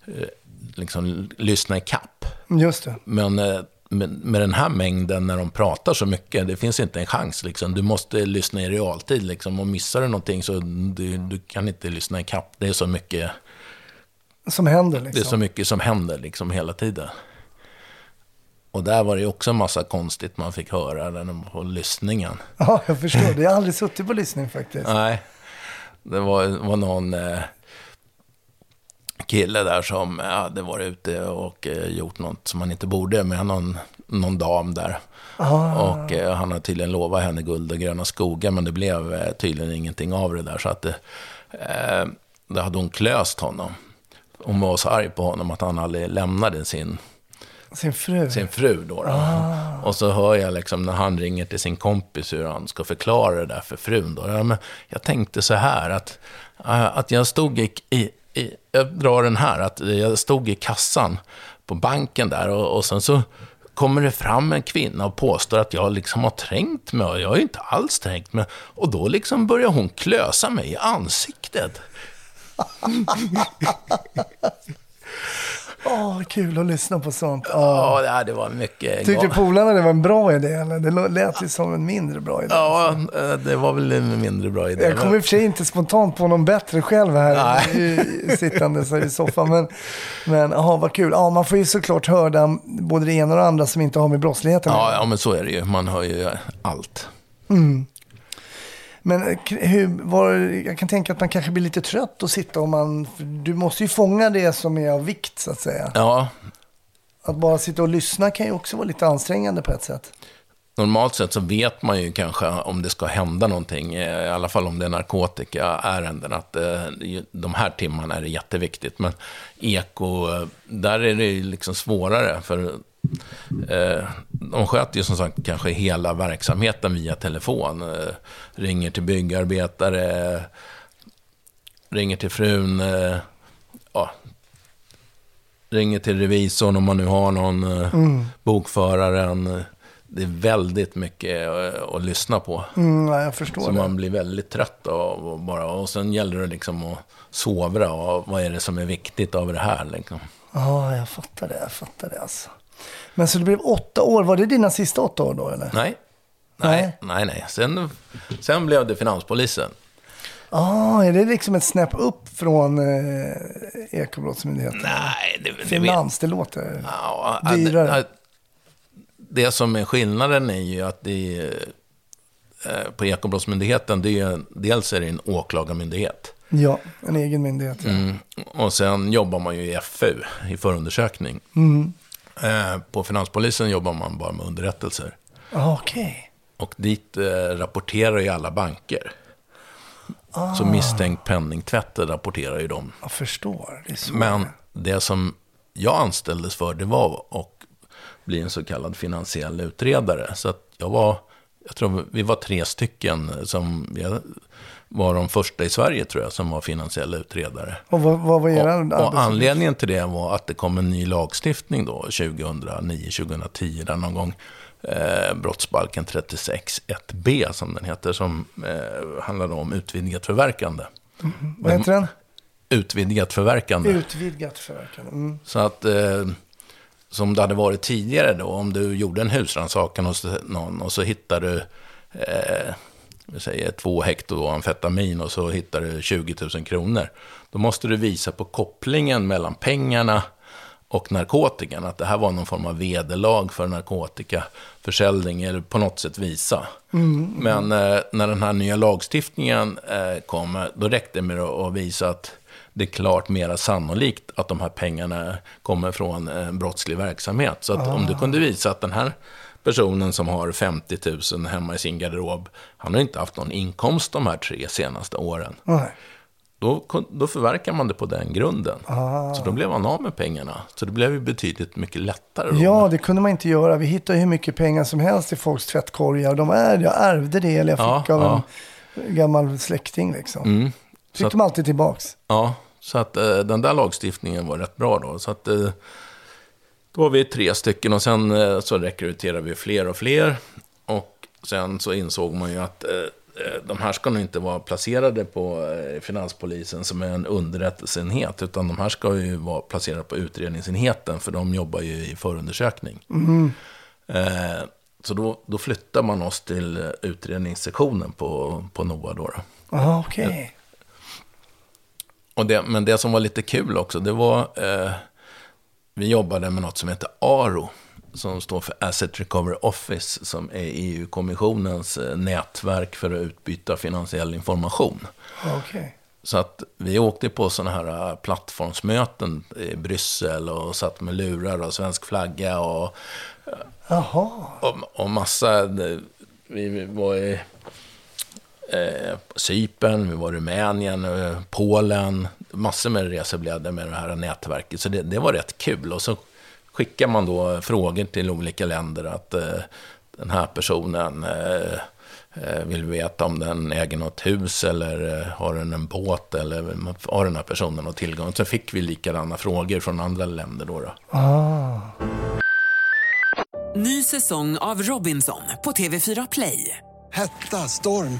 eh, liksom lyssna i kapp. Just det. Men eh, med, med den här mängden när de pratar så mycket, det finns inte en chans. Liksom. Du måste lyssna i realtid. Liksom. Och missar du någonting så du, du kan inte lyssna i kapp. Det är så mycket, Som händer det är liksom. så mycket som händer liksom, hela tiden. Och där var det också en massa konstigt man fick höra den på lyssningen. [laughs] Ja, jag förstår. Det har jag aldrig suttit på lyssning faktiskt. Nej, det var, var någon eh, kille där som eh, hade varit ute och eh, gjort något som han inte borde med någon, någon dam där. Och eh, han har tydligen lovat henne guld och gröna skogar, men det blev eh, tydligen ingenting av det där. Så att det, eh, det hade hon klöst honom. Hon var så arg på honom att han aldrig lämnade sin Sin fru. sin fru då. då. Och så hör jag liksom när han ringer till sin kompis hur han ska förklara det där för frun. Då. Ja, men jag tänkte så här att, äh, att jag stod i, i, i, jag drar den här, att jag stod i kassan på banken där och, och sen så kommer det fram en kvinna och påstår att jag liksom har trängt mig och jag har ju inte alls trängt mig. Och då liksom börjar hon klösa mig i ansiktet. [laughs] Åh, kul att lyssna på sånt. Ja. Ja, det var mycket... Tyckte polarna det var en bra idé? Eller? Det lät ju som en mindre bra idé. Ja, eh, det var väl en mindre bra idé. Jag kommer i och för sig inte spontant på någon bättre själv här sittandes här i soffan. Men, men aha, vad kul. Ja, man får ju såklart höra både det ena och det andra som inte har med brottsligheten att Ja, göra. ja, men så är det ju. Man hör ju allt. Men eh, hur, var, jag kan tänka att man kanske blir lite trött att sitta och man... Du måste ju fånga det som är av vikt så att säga. Ja, Att bara sitta och lyssna kan ju också vara lite ansträngande på ett sätt. normalt sett så vet man ju kanske om det ska hända någonting, eh, i alla fall om det är narkotikaärenden, att eh, de här timmarna är det jätteviktigt. Men eko, där är det ju liksom svårare, för de sköter ju som sagt kanske hela verksamheten via telefon. Eh, ringer till byggarbetare, ringer till frun, eh, ja, ringer till revisorn om man nu har någon, eh, bokföraren. eh, Det är väldigt mycket eh, att lyssna på. Mm, ja, jag förstår Så det. man blir väldigt trött av och bara. Och sen gäller det liksom att sovra. Och vad är det som är viktigt av det här? Liksom. Ja, jag fattar det. Jag fattar det alltså. Men så det blev åtta år. Var det dina sista åtta år då eller? Nej. Nej. Nej, nej. Sen, sen blev det finanspolisen. Ah, är det liksom ett snäpp upp från eh, Ekobrottsmyndigheten? Nej, det, det Finans, det låter... Ja, Dyrare. Det, det som är skillnaden är ju att det är, eh, på Ekobrottsmyndigheten, det är, dels är det en åklagarmyndighet. Ja, en egen myndighet. Ja. Mm. Och sen jobbar man ju i FU, i förundersökning. Mm. Eh, på Finanspolisen jobbar man bara med underrättelser. Ah, Okej. Och dit eh, rapporterar ju alla banker. Ah. Så misstänkt penningtvätt rapporterar ju de. Jag förstår. Det. Men det som jag anställdes för, det var att bli en så kallad finansiell utredare. Så att jag var, jag tror vi var tre stycken som, jag var de första i Sverige tror jag, som var finansiella utredare. Och vad, vad var era Och, och anledningen till det var att det kom en ny lagstiftning då, 2009-2010, där någon gång, eh, brottsbalken 36 1b som den heter, som eh, handlade om utvidgat förverkande. Vad heter den? Utvidgat förverkande. Utvidgat förverkande. Mm. Så att, eh, som det hade varit tidigare då, om du gjorde en husrannsakan hos någon och så hittar du, eh, vi säger två hekto amfetamin och så hittar du 20 000 kronor. Då måste du visa på kopplingen mellan pengarna och narkotikan. Att det här var någon form av vederlag för narkotikaförsäljning eller på något sätt visa. Men eh, när den här nya lagstiftningen eh, kom, då räckte det med att visa att det är klart mera sannolikt att de här pengarna kommer från eh, brottslig verksamhet. Så att om du kunde visa att den här personen som har 50 000 hemma i sin garderob, han har inte haft någon inkomst de här tre senaste åren. Nej. Då, då förverkar man det på den grunden. Så då blev han av med pengarna. Så det blev ju betydligt mycket lättare. Då. Ja, det kunde man inte göra. Vi hittade hur mycket pengar som helst i folks tvättkorgar. De är, jag ärvde det eller jag Ja, fick av ja. en gammal släkting liksom. Mm. Fick Så att- de alltid tillbaks. Ja, så att eh, den där lagstiftningen var rätt bra då. Så att eh, då var vi tre stycken och sen eh, så rekryterade vi fler och fler. Och sen så insåg man ju att eh, eh, de här ska nog inte vara placerade på Finanspolisen som är en underrättelseenhet, utan de här ska ju vara placerade på utredningsenheten, för de jobbar ju i förundersökning. Eh, så då, då flyttar man oss till utredningssektionen på, på NOA då. då. Ja, okej. Och det, men det som var lite kul också, det var... Eh, vi jobbade med något som heter ARO, som står för Asset Recovery Office, som är EU-kommissionens eh, nätverk för att utbyta finansiell information. Okej. Så att vi åkte på sådana här eh, plattformsmöten i Bryssel och satt med lurar och svensk flagga och, Jaha. och, och massa... eh, Vi var i eh, Cypern, vi var i Rumänien, eh, Polen. Massor med resor blev det med det här nätverket. Så det, det var rätt kul. Och så skickar man då frågor till olika länder att eh, den här personen eh, vill veta om den äger något hus eller eh, har den en båt eller har den här personen någon tillgång. Så fick vi likadana frågor från andra länder då. då. Ah. Ny säsong av Robinson på TV4 Play. Hetta, storm,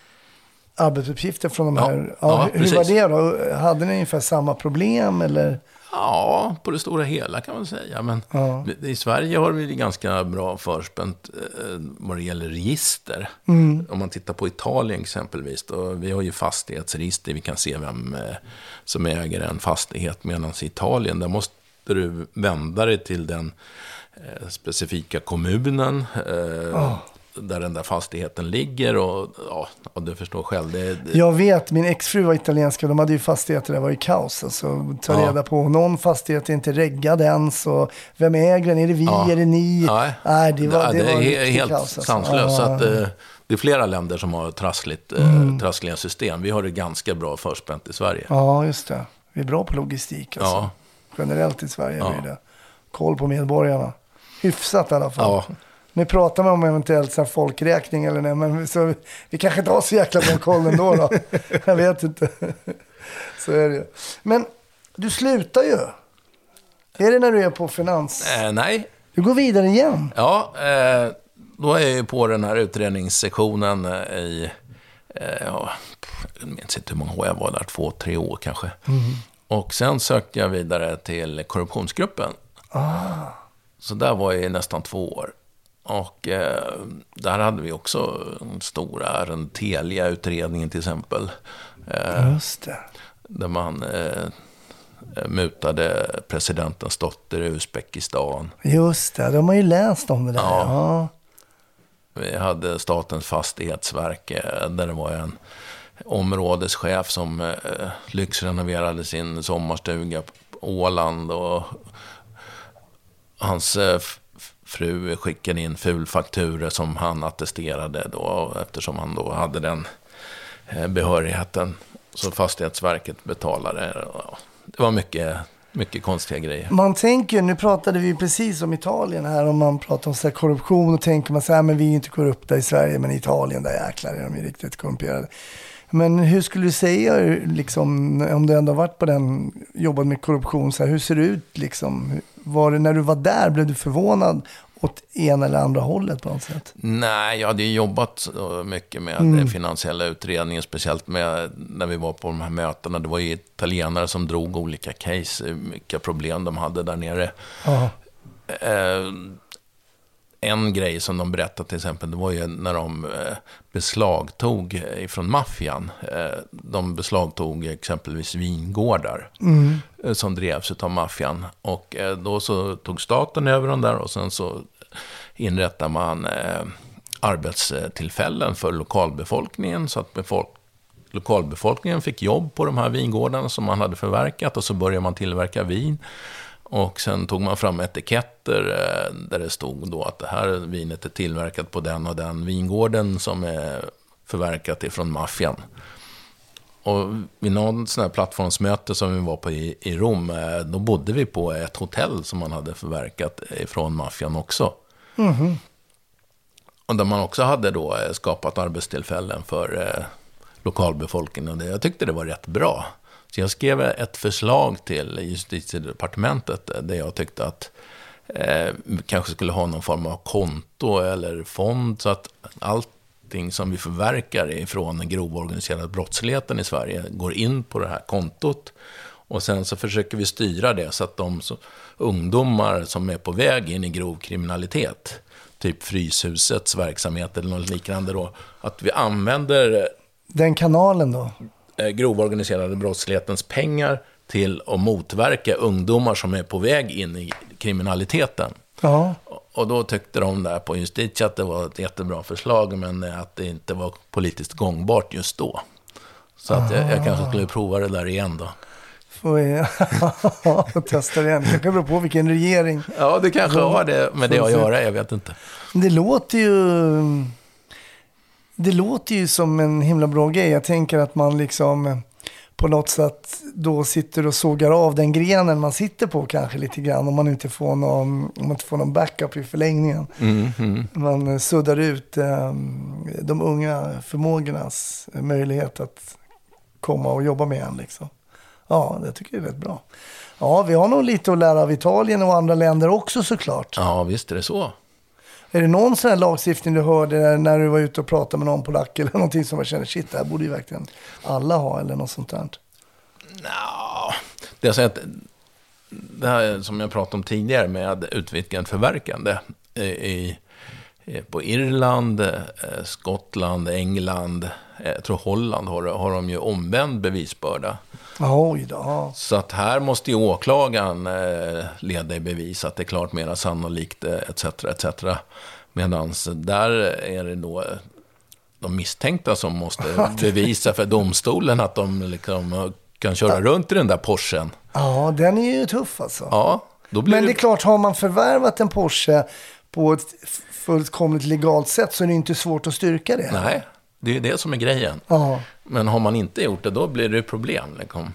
arbetsuppgifter från de Ja, här? ja, hur, hur var precis. det då? Hade ni ungefär samma problem eller? Ja, på det stora hela kan man säga. Men Ja. i Sverige har vi det ganska bra förspänt eh, vad det gäller register. Mm. Om man tittar på Italien exempelvis, då, vi har ju fastighetsregister, vi kan se vem eh, som äger en fastighet. Medan i Italien, där måste du vända dig till den eh, specifika kommunen. Eh, Där den där fastigheten ligger och ja, och du förstår själv. Det, det, Jag vet, min exfru var italienska, de hade ju fastigheter, det var ju kaos. Alltså, ta Ja. reda på, någon fastighet är inte reggad ens, och vem äger den? Är det vi, Ja. är det ni? Nej, Nej, det var, det det var är helt kaos, alltså. sanslöst. Så Ja. att, eh, det är flera länder som har trassligt, eh, Mm. trassliga system. Vi har det ganska bra förspänt i Sverige. Ja, just det. Vi är bra på logistik alltså. Ja. Generellt i Sverige är Ja. vi det. Koll på medborgarna. Hyfsat i alla fall. Ja. Nu pratar man om eventuellt så folkräkning eller nej, men så, vi kanske inte har så jäkla bra koll ändå då. [laughs] Jag vet inte. så är det ju. Men du slutar ju. Är det när du är på finans? Eh, nej, Du går vidare igen. ja, eh, då är jag ju på den här utredningssektionen eh, i, eh, ja, jag minns inte hur många år jag var där, två, tre år kanske. Och sen sökte jag vidare till korruptionsgruppen. Så där var jag i nästan två år. Och eh, där hade vi också en stor ärende, Telia-utredningen till exempel. Eh, Just det. där man eh, mutade presidentens dotter i Uzbekistan. Just det, de har ju läst om det där. Ja. Ja. Vi hade Statens fastighetsverk eh, där det var en områdeschef som eh, lyxrenoverade sin sommarstuga på Åland. Och hans eh, fru skickade in fulfakturer som han attesterade då eftersom han då hade den eh, behörigheten. Så Fastighetsverket betalade. Det var mycket, mycket konstiga grejer. Man tänker, nu pratade vi precis om Italien här, om man pratar om så här korruption och tänker man så här, men vi är ju inte korrupta i Sverige, men i Italien, där jäklar är de ju riktigt korrumperade. Men hur skulle du säga, liksom, om du ändå varit på den, jobbat med korruption, så här, hur ser det ut liksom? Var det, när du var där, blev du förvånad åt ena eller andra hållet på något sätt? Nej, jag hade ju jobbat så mycket med Mm. finansiella utredningen, speciellt med när vi var på de här mötena. Det var ju italienare som drog olika case, vilka problem de hade där nere. Ja. En grej som de berättade till exempel, det var ju när de eh, beslagtog eh, ifrån maffian. Eh, de beslagtog exempelvis vingårdar Mm. som drevs av maffian. Och då så tog staten över dem där och sen så inrättade man arbetstillfällen för lokalbefolkningen så att befolk lokalbefolkningen fick jobb på de här vingårdarna som man hade förverkat och så började man tillverka vin. Och sen tog man fram etiketter eh, där det stod då att det här vinet är tillverkat på den och den vingården som är förverkat ifrån maffian. Och vid någon sån här plattformsmöte som vi var på i, i Rom, eh, då bodde vi på ett hotell som man hade förverkat ifrån maffian också. Mhm. Och där man också hade då eh, skapat arbetstillfällen för eh, lokalbefolkningen. Och det, jag tyckte det var rätt bra. Så jag skrev ett förslag till justitiedepartementet där jag tyckte att eh, vi kanske skulle ha någon form av konto eller fond så att allting som vi förverkar ifrån den grova organiserade brottsligheten i Sverige går in på det här kontot. Och sen så försöker vi styra det så att de så, ungdomar som är på väg in i grov kriminalitet, typ Fryshusets verksamhet eller något liknande då, att vi använder Den kanalen då? Eh, grova organiserade brottslighetens pengar till att motverka ungdomar som är på väg in i kriminaliteten. Ja. Och då tyckte de där på Justitia att det var ett jättebra förslag, men att det inte var politiskt gångbart just då. Så att jag, jag kanske skulle prova det där igen då. Får vi [laughs] testa det igen. Det kan bero på vilken regering. Ja, det kanske har det med det att göra, jag vet inte. Det låter ju... Det låter ju som en himla bra grej. Jag tänker att man liksom på något sätt då sitter och sågar av den grenen man sitter på kanske lite grann. Om man inte får någon, om man inte får någon backup i förlängningen. Mm, mm. Man suddar ut eh, de unga förmågornas möjlighet att komma och jobba med en. Liksom. Ja, det tycker jag är rätt bra. Ja, vi har nog lite att lära av Italien och andra länder också såklart. Ja, visst är det så. Är det någon sån här lagstiftning du hörde när du var ute och pratade med någon polack eller någonting som man känner, shit, det här borde ju verkligen alla ha eller något sånt där? Nja, det, är säger att, det här som jag pratade om tidigare med utvidgat förverkande i, i, på Irland, eh, Skottland, England, eh, jag tror Holland har, har de ju omvänd bevisbörda. Oj då. ja. Så att här måste ju åklagaren eh, leda i bevis att det är klart mera sannolikt, eh, etc. etc. Medan där är det då eh, de misstänkta som måste [laughs] bevisa för domstolen att de liksom eh, kan köra runt i den där Porschen. Ja, den är ju tuff alltså. Ja, Men det är klart, har man förvärvat en Porsche på ett fullkomligt legalt sätt så är det inte svårt att styrka det. Nej, det är ju det som är grejen. Ja. Men har man inte gjort det, då blir det problem. Liksom.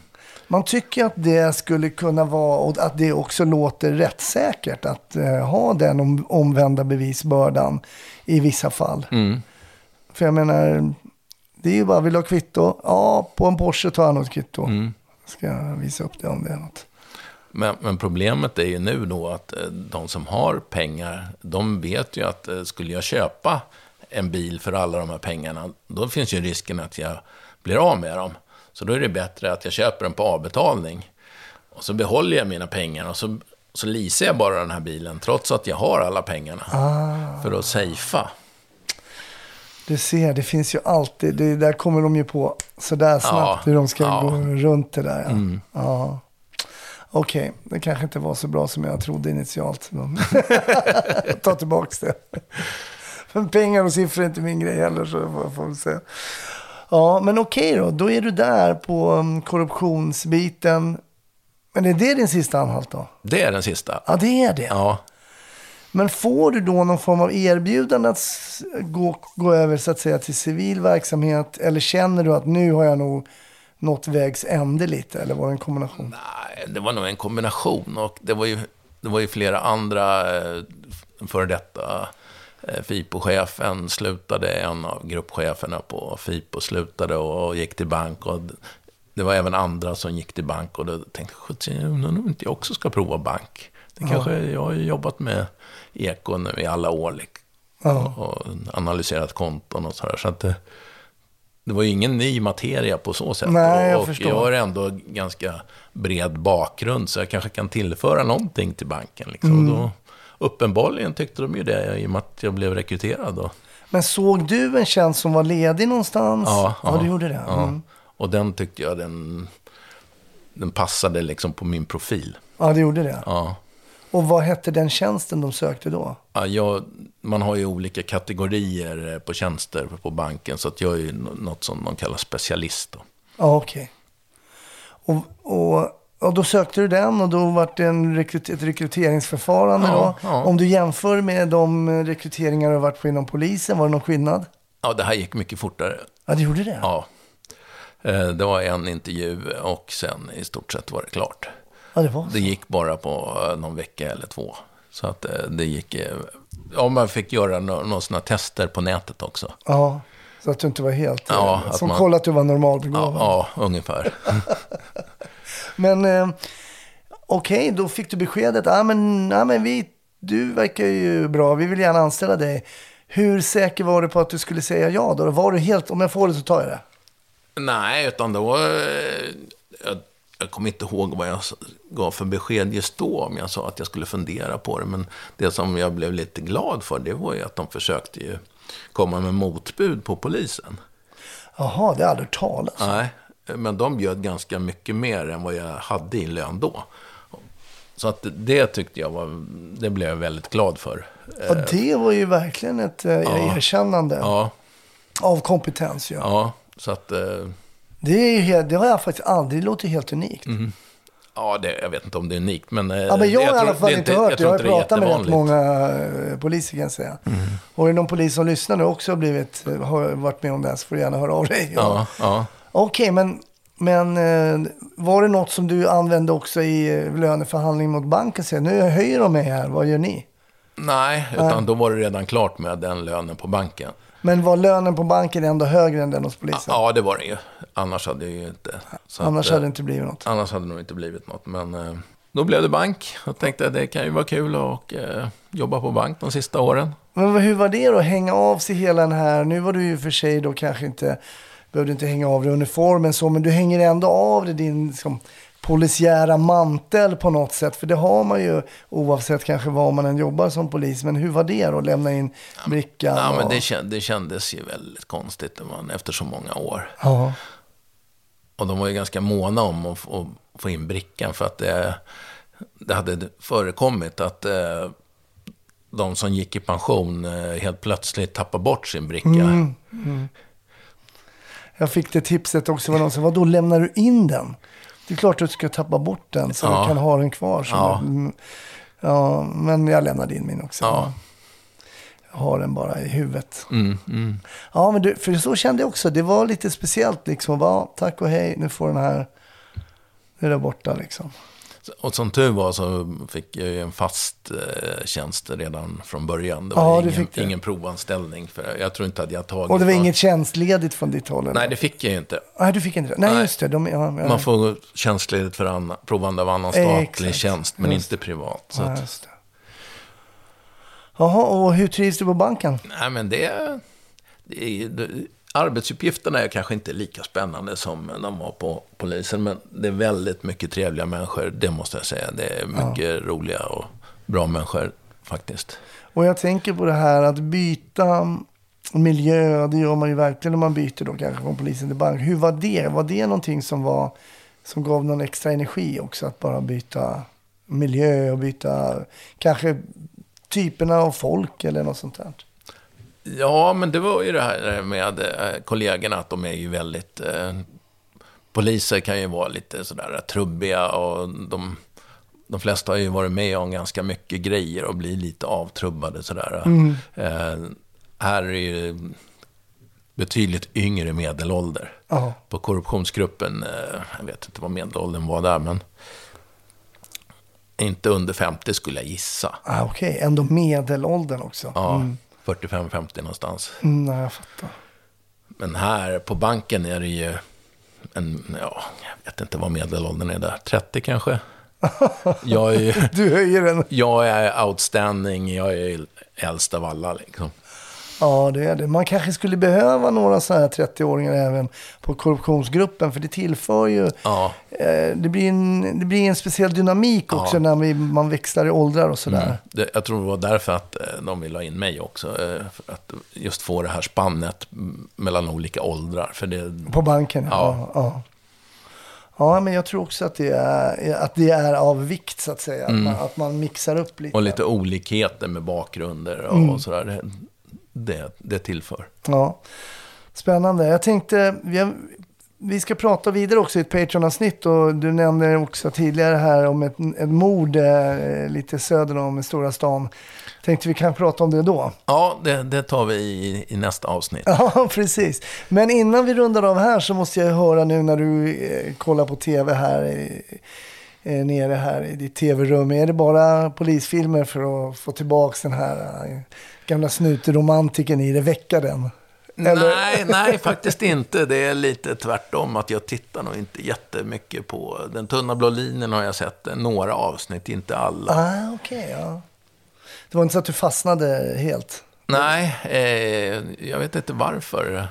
Man tycker att det skulle kunna vara, och att det också låter rättssäkert att eh, ha den om, omvända bevisbördan i vissa fall. Mm. För jag menar, det är ju bara, vill du ha kvitto? Ja, på en Porsche tar jag nog ett kvitto. Mm. Ska jag visa upp det om det är något. Men, men problemet är ju nu då att eh, de som har pengar, de vet ju att eh, skulle jag köpa en bil för alla de här pengarna, då finns ju risken att jag blir av med dem. Så då är det bättre att jag köper den på avbetalning. Och så behåller jag mina pengar och så, så leasar jag bara den här bilen, trots att jag har alla pengarna. Ah. För att safea. Du ser, det finns ju alltid, det där kommer de ju på sådär snabbt Ja, hur de ska ja. gå runt det där. Ja. Mm. Ja. Okej, det kanske inte var så bra som jag trodde initialt. Men [laughs] jag tar tillbaka det. Men pengar och siffror är inte min grej heller, så jag får, väl säga. Ja, men okej då, då är du där på um, korruptionsbiten. Men är det din sista anhalt då? Det är den sista. Ja, det är det. Ja, Men får du då någon form av erbjudande att gå, gå över så att säga till civil verksamhet? Eller känner du att nu har jag nog nått vägs ände lite? Eller var det en kombination? Nej, det var nog en kombination och det var ju, det var ju flera andra eh, före detta eh, FIPO-chefen slutade, en av gruppcheferna på FIPO slutade och, gick till bank. Och det var även andra som gick till bank och då tänkte jag, "Sjutton, jag undrar om inte jag också ska prova bank. Det Ja. kanske, jag har ju jobbat med eko nu i alla år liksom, Ja. och analyserat konton och sådär. Så att det, det var ju ingen ny materia på så sätt. Nej, jag och förstår. jag har ändå ganska bred bakgrund, så jag kanske kan tillföra någonting till banken. Liksom. Mm. Och då, uppenbarligen tyckte de ju det, i och med att jag blev rekryterad. Då. Men såg du en tjänst som var ledig någonstans? Ja, ja du gjorde det. Ja. Mm. Och den tyckte jag den, den passade liksom på min profil. ja, du gjorde det. Ja. Och vad hette den tjänsten de sökte då? Ja, jag, man har ju olika kategorier eh, på tjänster på banken, så att jag är ju nå- något som de kallar specialist. Då. Ja, okej. Och, och, och då sökte du den och då var det en rekryt, ett rekryteringsförfarande Ja, ja. Om du jämför med de eh, rekryteringar du varit på inom polisen, var det någon skillnad? Ja, det här gick mycket fortare. Ja, det gjorde det? Ja. Eh, Det var en intervju och sen i stort sett var det klart. Ja, det var så. Det gick bara på eh, någon vecka eller två. Så att eh, det gick... eh, Ja, man fick göra nå- några sådana tester på nätet också. Ja, så att du inte var helt... Ja, eh, som man- kollade att du var normalbegåvad. Ja, ja ungefär. [laughs] Men eh, okej, då fick du beskedet. Ja, men, ja, men vi, du verkar ju bra. Vi vill gärna anställa dig. Hur säker var du på att du skulle säga ja då? Var du helt, om jag får det så tar jag det. Nej, utan då... eh, Jag, jag kommer inte ihåg vad jag gav för besked just då, om jag sa att jag skulle fundera på det. Men det som jag blev lite glad för, det var ju att de försökte ju komma med motbud på polisen. Jaha, det har aldrig talas. Nej, men de bjöd ganska mycket mer än vad jag hade i lön då. Så att det tyckte jag var, det blev jag väldigt glad för. Ja, det var ju verkligen ett eh, Ja. erkännande Ja, av kompetens. Ja. ja, så att, eh, Det, är ju helt, det har jag faktiskt aldrig låtit helt unikt. ja, det, jag vet inte om det är unikt, men... eh, Ja, men jag, har i alla fall inte hört det. Jag har pratat med rätt många eh, poliser kan jag säga. Och är det någon polis som lyssnar nu också har, blivit, eh, har varit med om det här så får du gärna höra av dig. Ja, ja. Okej, men, men eh, var det något som du använde också i löneförhandling mot banken? Så, nu höjer de mig här, vad gör ni? Nej, utan då var det redan klart med den lönen på banken. Men var lönen på banken ändå högre än den hos polisen? Ja, det var det ju. Annars hade det ju inte... Annars att, eh, hade det inte blivit något. Annars hade det nog inte blivit något. Men eh, då blev det bank. Jag tänkte att det kan ju vara kul att eh, jobba på bank de sista åren. Men hur var det då? Hänga av sig hela den här... Nu var du ju för sig då kanske inte... Behövde inte hänga av dig uniformen så, men du hänger ändå av dig din liksom, polisiära mantel på något sätt. För det har man ju oavsett kanske var man än jobbar som polis. Men hur var det då? Lämna in brickan? Ja, men och... det, känd, det kändes ju väldigt konstigt man, efter så många år. Ja. Och de var ju ganska måna om att få, att få in brickan för att det, det hade förekommit att eh, de som gick i pension eh, helt plötsligt tappade bort sin bricka. Mm, mm. Jag fick det tipset också. Var någon som, vadå, lämnar du in den? Det är klart att du ska tappa bort den så Ja. du kan ha den kvar. Ja. Mm. ja, men jag lämnade in min också. Ja. Har den bara i huvudet. Mm, mm. Ja, men du, för så kände jag också. Det var lite speciellt liksom. Va, tack och hej, nu får den här... Nu är det borta liksom. Och som tur var så fick jag ju en fast eh, tjänst redan från början. Det var Ja, du ingen, fick det. ingen provanställning. För jag tror inte att jag tagit Och det var någon- inget tjänstledigt från ditt håll? eller? Nej, det fick jag ju inte. Nej, du fick inte det. Nej, Nej. just det. De, ja, ja. Man får tjänstledigt för annan, provande av annan statlig exakt. tjänst, men Just inte privat. Så Ja. Jaha, och hur trivs du på banken? nej, men det, det, är- det, arbetsuppgifterna är kanske inte lika spännande som de var på polisen, men det är väldigt mycket trevliga människor, det måste jag säga. Det är mycket roliga och bra människor faktiskt. Och jag tänker på det här att byta miljö, det gör man ju verkligen när man byter då kanske från polisen till bank. Hur var det? Var det någonting som, var, som gav någon extra energi också? Att bara byta miljö och byta kanske typerna av folk eller något sånt där? Ja, men det var ju det här med eh, kollegorna, att de är ju väldigt... Eh, poliser kan ju vara lite sådär trubbiga och de... de flesta har ju varit med om ganska mycket grejer och blir lite avtrubbade sådär. Mm. Eh, här är ju betydligt yngre medelålder. Ja. På korruptionsgruppen, eh, jag vet inte vad medelåldern var där, men inte under 50 skulle jag gissa. Ah, Okej, ändå medelåldern också. Ja, Mm. 45-50 någonstans. Mm, nej, jag fattar. Men här på banken är det ju en, ja, jag vet inte vad medelåldern är där, 30 kanske? [laughs] Jag är Du höjer den. jag är outstanding, jag är äldst av alla liksom. Ja, det är det. Man kanske skulle behöva några sådana här 30-åringar även på korruptionsgruppen. För det tillför ju... Ja, Eh, det, blir en, det blir en speciell dynamik också Ja. när vi, man växlar i åldrar och sådär. mm. det, jag tror det var därför att eh, de ville ha in mig också. eh, För att just få det här spannet mm, mellan olika åldrar. För det, På banken, ja. Ja. ja. Men jag tror också att det är, att det är av vikt så att säga. Att, man, att man mixar upp lite. och lite olikheter med bakgrunder och, Mm. och sådär. Det, det, tillför. Ja. Spännande. Jag tänkte, vi, vi ska prata vidare också i ett Patreon-avsnitt. Och du nämnde också tidigare här om ett, ett mord eh, lite söder om Stora stan. Tänkte vi kan prata om det då. Ja, det, det tar vi i, i nästa avsnitt. [laughs] Ja, precis. Men innan vi rundar av här så måste jag höra nu när du eh, kollar på tv här eh, nere här i ditt tv-rum. Är det bara polisfilmer för att få tillbaka den här gamla snutromantiken i det? Väcka den? Eller- Nej, nej, faktiskt inte. Det är lite tvärtom. Att jag tittar nog inte jättemycket på Den tunna blå linjen har jag sett några avsnitt, inte alla. Ah, okej, ja. Det var inte så att du fastnade helt? Nej, eh, jag vet inte varför.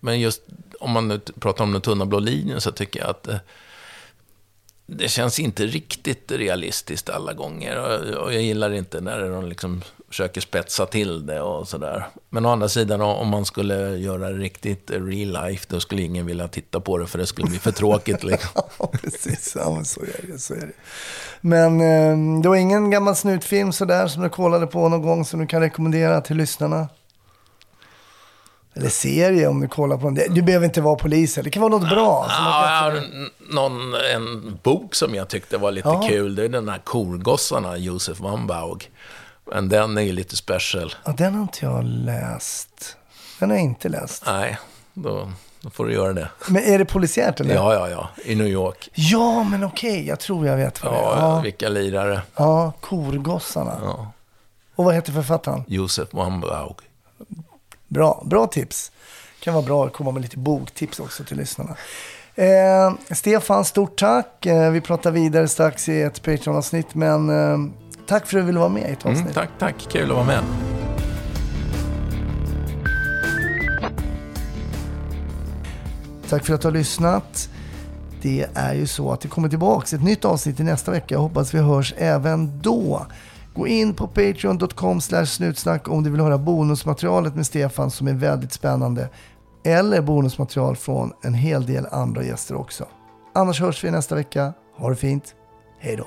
Men just om man nu pratar om den tunna blå linjen så tycker jag att eh, det känns inte riktigt realistiskt alla gånger. Och, och jag gillar inte när de liksom försöker spetsa till det och sådär. Men å andra sidan, om man skulle göra riktigt real life, då skulle ingen vilja titta på det, för det skulle bli för tråkigt. Liksom. [laughs] Ja, precis. Ja, men så är det. Så är det. Men eh, det var ingen gammal snutfilm sådär som du kollade på någon gång som du kan rekommendera till lyssnarna? Eller serie om du kollar på den. Du behöver inte vara polis. Det kan vara något bra. Ja, en- någon, en bok som jag tyckte var lite Ja. kul, det är den här Korgossarna, Josef Wambaug. Men den är ju lite special. Ja, den har inte jag läst. Den har jag inte läst. Nej, då, då får du göra det. Men är det polisiärt eller? Ja, ja, ja. I New York. Ja, men okej. Jag tror jag vet vad det är. Ja, Ja, vilka lirare. ja Korgossarna. Ja. Och vad heter författaren? Josef Wambaug. Bra, bra tips. Kan vara bra att komma med lite boktips också till lyssnarna. Eh, Stefan, stort tack. Eh, vi pratar vidare strax i ett Patreon-avsnitt, men eh, tack för att du ville vara med i ett avsnitt. Mm, tack, tack. Kul att vara med. Tack för att du har lyssnat. Det är ju så att det kommer tillbaka ett nytt avsnitt i nästa vecka. Jag hoppas vi hörs även då. Gå in på patreon.com snutsnack om du vill höra bonusmaterialet med Stefan som är väldigt spännande. Eller bonusmaterial från en hel del andra gäster också. Annars hörs vi nästa vecka. Ha det fint. Hej då.